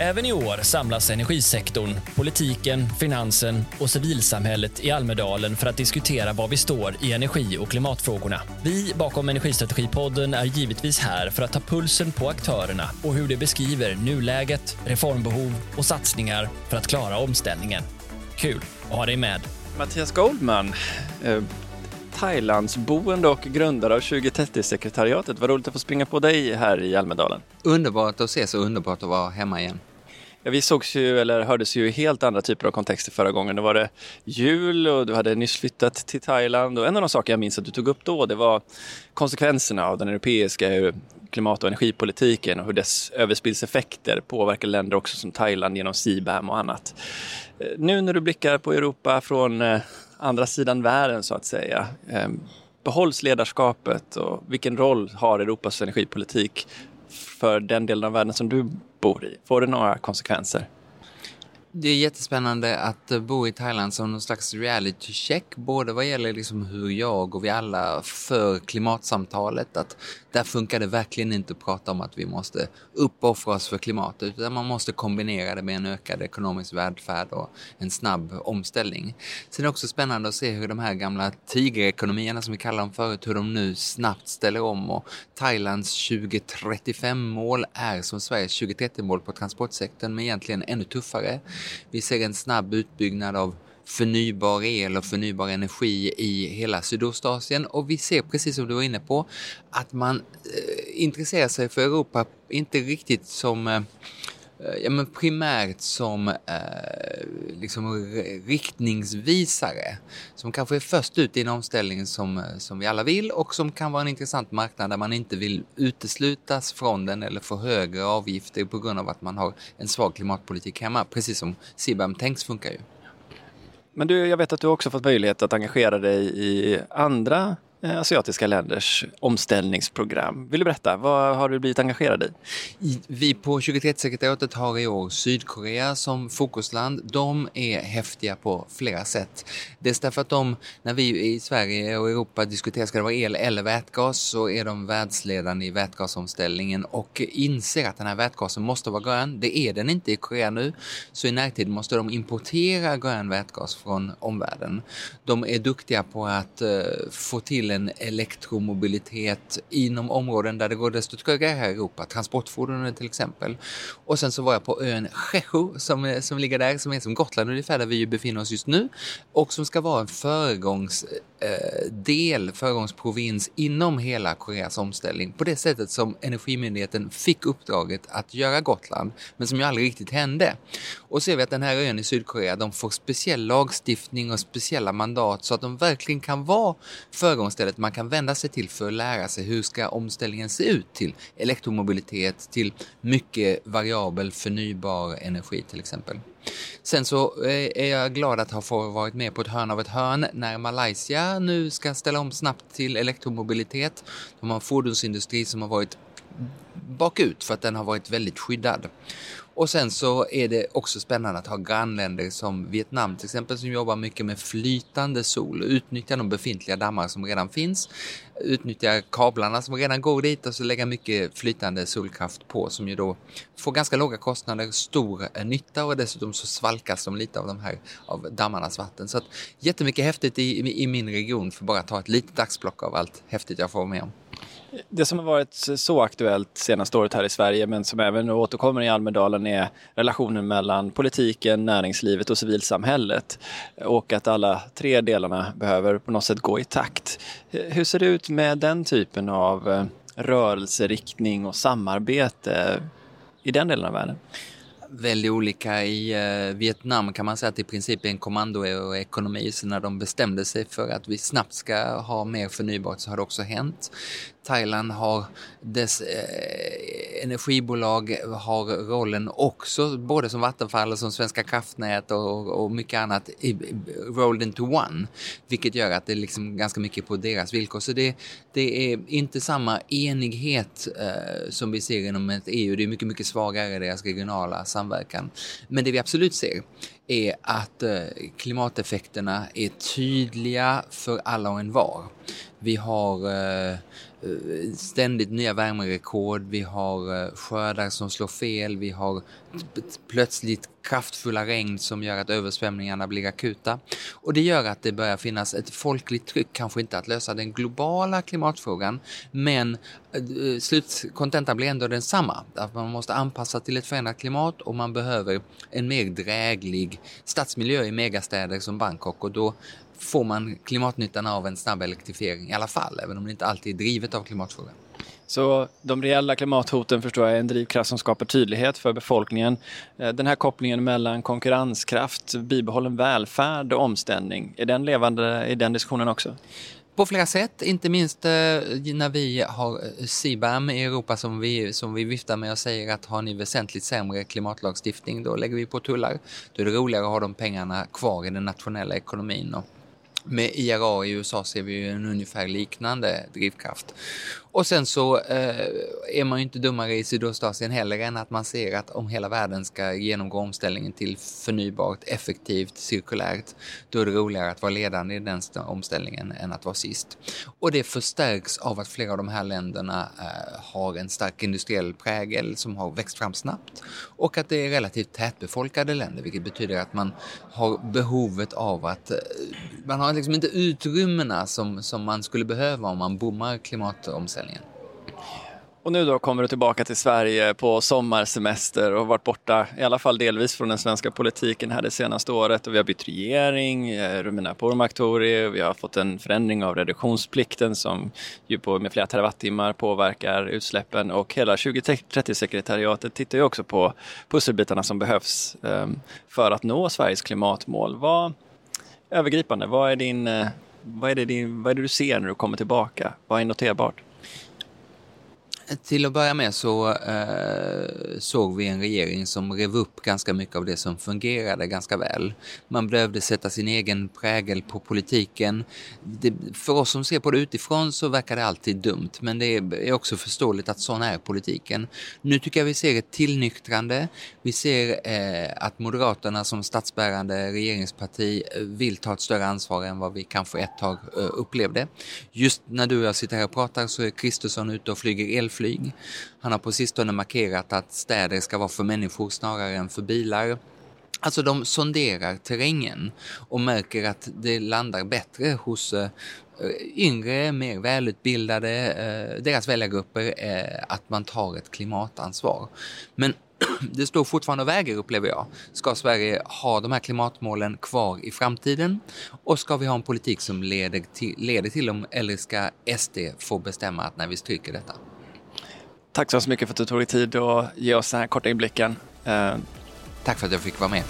Även i år samlas energisektorn, politiken, finansen och civilsamhället i Almedalen för att diskutera var vi står i energi och klimatfrågorna. Vi bakom Energistrategipodden är givetvis här för att ta pulsen på aktörerna och hur de beskriver nuläget, reformbehov och satsningar för att klara omställningen. Kul att ha dig med! Mattias Goldman, eh, Thailandsboende och grundare av 2030-sekretariatet. Vad roligt att få springa på dig här i Almedalen. Underbart att ses och underbart att vara hemma igen. Ja, vi sågs ju, eller hördes ju i helt andra typer av kontexter förra gången. Då var det jul och du hade nyss flyttat till Thailand. Och en av de saker jag minns att du tog upp då, det var konsekvenserna av den europeiska klimat och energipolitiken och hur dess överspillseffekter påverkar länder också som Thailand genom CBAM och annat. Eh, nu när du blickar på Europa från eh, andra sidan världen så att säga, eh, behålls ledarskapet och vilken roll har Europas energipolitik för den delen av världen som du bor i? Får det några konsekvenser? Det är jättespännande att eh, bo i Thailand som någon slags reality check, både vad gäller liksom hur jag och vi alla för klimatsamtalet. Att där funkar det verkligen inte att prata om att vi måste uppoffra oss för klimatet, utan man måste kombinera det med en ökad ekonomisk välfärd och en snabb omställning. Sen är det också spännande att se hur de här gamla tigerekonomierna som vi kallar dem förut, hur de nu snabbt ställer om och Thailands 2035-mål är som Sveriges 2030-mål på transportsektorn, men egentligen ännu tuffare. Vi ser en snabb utbyggnad av förnybar el och förnybar energi i hela Sydostasien. Och vi ser precis som du var inne på att man eh, intresserar sig för Europa inte riktigt som eh, eh ja, men primärt som eh, liksom riktningsvisare. Som kanske är först ut i en omställning som, eh, som vi alla vill och som kan vara en intressant marknad där man inte vill uteslutas från den eller få högre avgifter på grund av att man har en svag klimatpolitik hemma, precis som CBAM Tänks funkar ju. Men du, jag vet att du också fått möjlighet att engagera dig i andra Eh, asiatiska länders omställningsprogram. Vill du berätta, vad har du blivit engagerad i? Vi på 2030-sekretariatet har i år Sydkorea som fokusland. De är häftiga på flera sätt. Dels därför att de, när vi i Sverige och Europa diskuterar ska det vara el eller vätgas så är de världsledande i vätgasomställningen och inser att den här vätgasen måste vara grön. Det är den inte i Korea nu, så i närtid måste de importera grön vätgas från omvärlden. De är duktiga på att eh, få till till en elektromobilitet inom områden där det går desto trögare här i Europa, transportfordonen till exempel. Och sen så var jag på ön Cheju som, som ligger där, som är som Gotland ungefär, där vi befinner oss just nu och som ska vara en föregångsdel, eh, föregångsprovins inom hela Koreas omställning på det sättet som Energimyndigheten fick uppdraget att göra Gotland, men som ju aldrig riktigt hände. Och ser vi att den här ön i Sydkorea, de får speciell lagstiftning och speciella mandat så att de verkligen kan vara föregångsdel stället man kan vända sig till för att lära sig hur ska omställningen se ut till elektromobilitet, till mycket variabel förnybar energi till exempel. Sen så eh, är jag glad att ha fått varit med på ett hörn av ett hörn när Malaysia nu ska ställa om snabbt till elektromobilitet. De har en fordonsindustri som har varit bakut för att den har varit väldigt skyddad. Och sen så är det också spännande att ha grannländer som Vietnam till exempel som jobbar mycket med flytande sol och utnyttjar de befintliga dammar som redan finns. Utnyttjar kablarna som redan går dit och så lägga mycket flytande solkraft på som ju då får ganska låga kostnader, stor eh, nytta och dessutom så svalkas de lite av de här av dammarnas vatten. Så att jättemycket häftigt i, i min region för bara att ta ett litet axplock av allt häftigt jag får med om. Det som har varit så aktuellt senaste året här i Sverige men som även återkommer i Almedalen är relationen mellan politiken, näringslivet och civilsamhället. Och att alla tre delarna behöver på något sätt gå i takt. Eh, hur ser det ut med den typen av eh, rörelseriktning och samarbete i den delen av världen? väldigt olika. I eh, Vietnam kan man säga att det i princip är en kommandoekonomi. Så när de bestämde sig för att vi snabbt ska ha mer förnybart så har det också hänt. Thailand har dess eh, energibolag har rollen också, både som Vattenfall och som Svenska kraftnät och, och mycket annat, i, rolled into one. Vilket gör att det är liksom ganska mycket på deras villkor. Så det, det är inte samma enighet eh, som vi ser inom ett EU. Det är mycket, mycket svagare i deras regionala samverkan. Men det vi absolut ser är att eh, klimateffekterna är tydliga för alla och en var. Vi har eh, ständigt nya värmerekord, vi har eh, skördar som slår fel, vi har plötsligt kraftfulla regn som gör att översvämningarna blir akuta. Och det gör att det börjar finnas ett folkligt tryck, kanske inte att lösa den globala klimatfrågan, men eh, slutkontentan blir ändå densamma. Att man måste anpassa till ett förändrat klimat och man behöver en mer dräglig stadsmiljö i megastäder som Bangkok och då får man klimatnyttan av en snabb elektrifiering i alla fall, även om det inte alltid är drivet av klimatfrågan. Så de reella klimathoten förstår jag är en drivkraft som skapar tydlighet för befolkningen. Eh, den här kopplingen mellan konkurrenskraft, bibehållen välfärd och omställning, är den levande i den diskussionen också? På flera sätt, inte minst eh, när vi har eh, CBAM i Europa som vi, som vi viftar med och säger att har ni väsentligt sämre klimatlagstiftning då lägger vi på tullar. Då är det roligare att ha de pengarna kvar i den nationella ekonomin. Och med IRA i USA ser vi en ungefär liknande drivkraft. Och sen så eh, är man ju inte dummare i Sydostasien heller än att man ser att om hela världen ska genomgå omställningen till förnybart, effektivt, cirkulärt, då är det roligare att vara ledande i den omställningen än att vara sist. Och det förstärks av att flera av de här länderna eh, har en stark industriell prägel som har växt fram snabbt och att det är relativt tätbefolkade länder, vilket betyder att man har behovet av att eh, man har liksom inte utrymmena som, som man skulle behöva om man bommar klimatomställningen föreställningen. Och nu då kommer du tillbaka till Sverige på sommarsemester och har varit borta i alla fall delvis från den svenska politiken här det senaste året och vi har bytt regering, eh, Romina Pourmokhtari, vi har fått en förändring av reduktionsplikten som ju på med flera terawattimmar påverkar utsläppen och hela 2030-sekretariatet tittar ju också på pusselbitarna som behövs ehm, för att nå Sveriges klimatmål. Vad, övergripande, vad är, din, eh, vad, är det din, vad är det du ser när du kommer tillbaka? Vad är noterbart? Till att börja med så eh, såg vi en regering som rev upp ganska mycket av det som fungerade ganska väl. Man behövde sätta sin egen prägel på politiken. Det, för oss som ser på det utifrån så verkar det alltid dumt, men det är också förståeligt att sån är politiken. Nu tycker jag vi ser ett tillnyktrande. Vi ser eh, att Moderaterna som statsbärande regeringsparti eh, vill ta ett större ansvar än vad vi kanske ett tag eh, upplevde. Just när du och jag sitter här och pratar så är Kristersson ute och flyger elflyg flyg. Han har på sistone markerat att städer ska vara för människor snarare än för bilar. Alltså de sonderar terrängen och märker att det landar bättre hos eh, yngre, mer välutbildade, eh, deras väljargrupper, eh, att man tar ett klimatansvar. Men det står fortfarande och väger upplever jag. Ska Sverige ha de här klimatmålen kvar i framtiden? Och ska vi ha en politik som leder till, leder till dem eller ska SD få bestämma att när vi stryker detta? Tack så mycket för att du tog dig tid att ge oss den här korta inblicken. Eh, Tack för att jag fick vara med.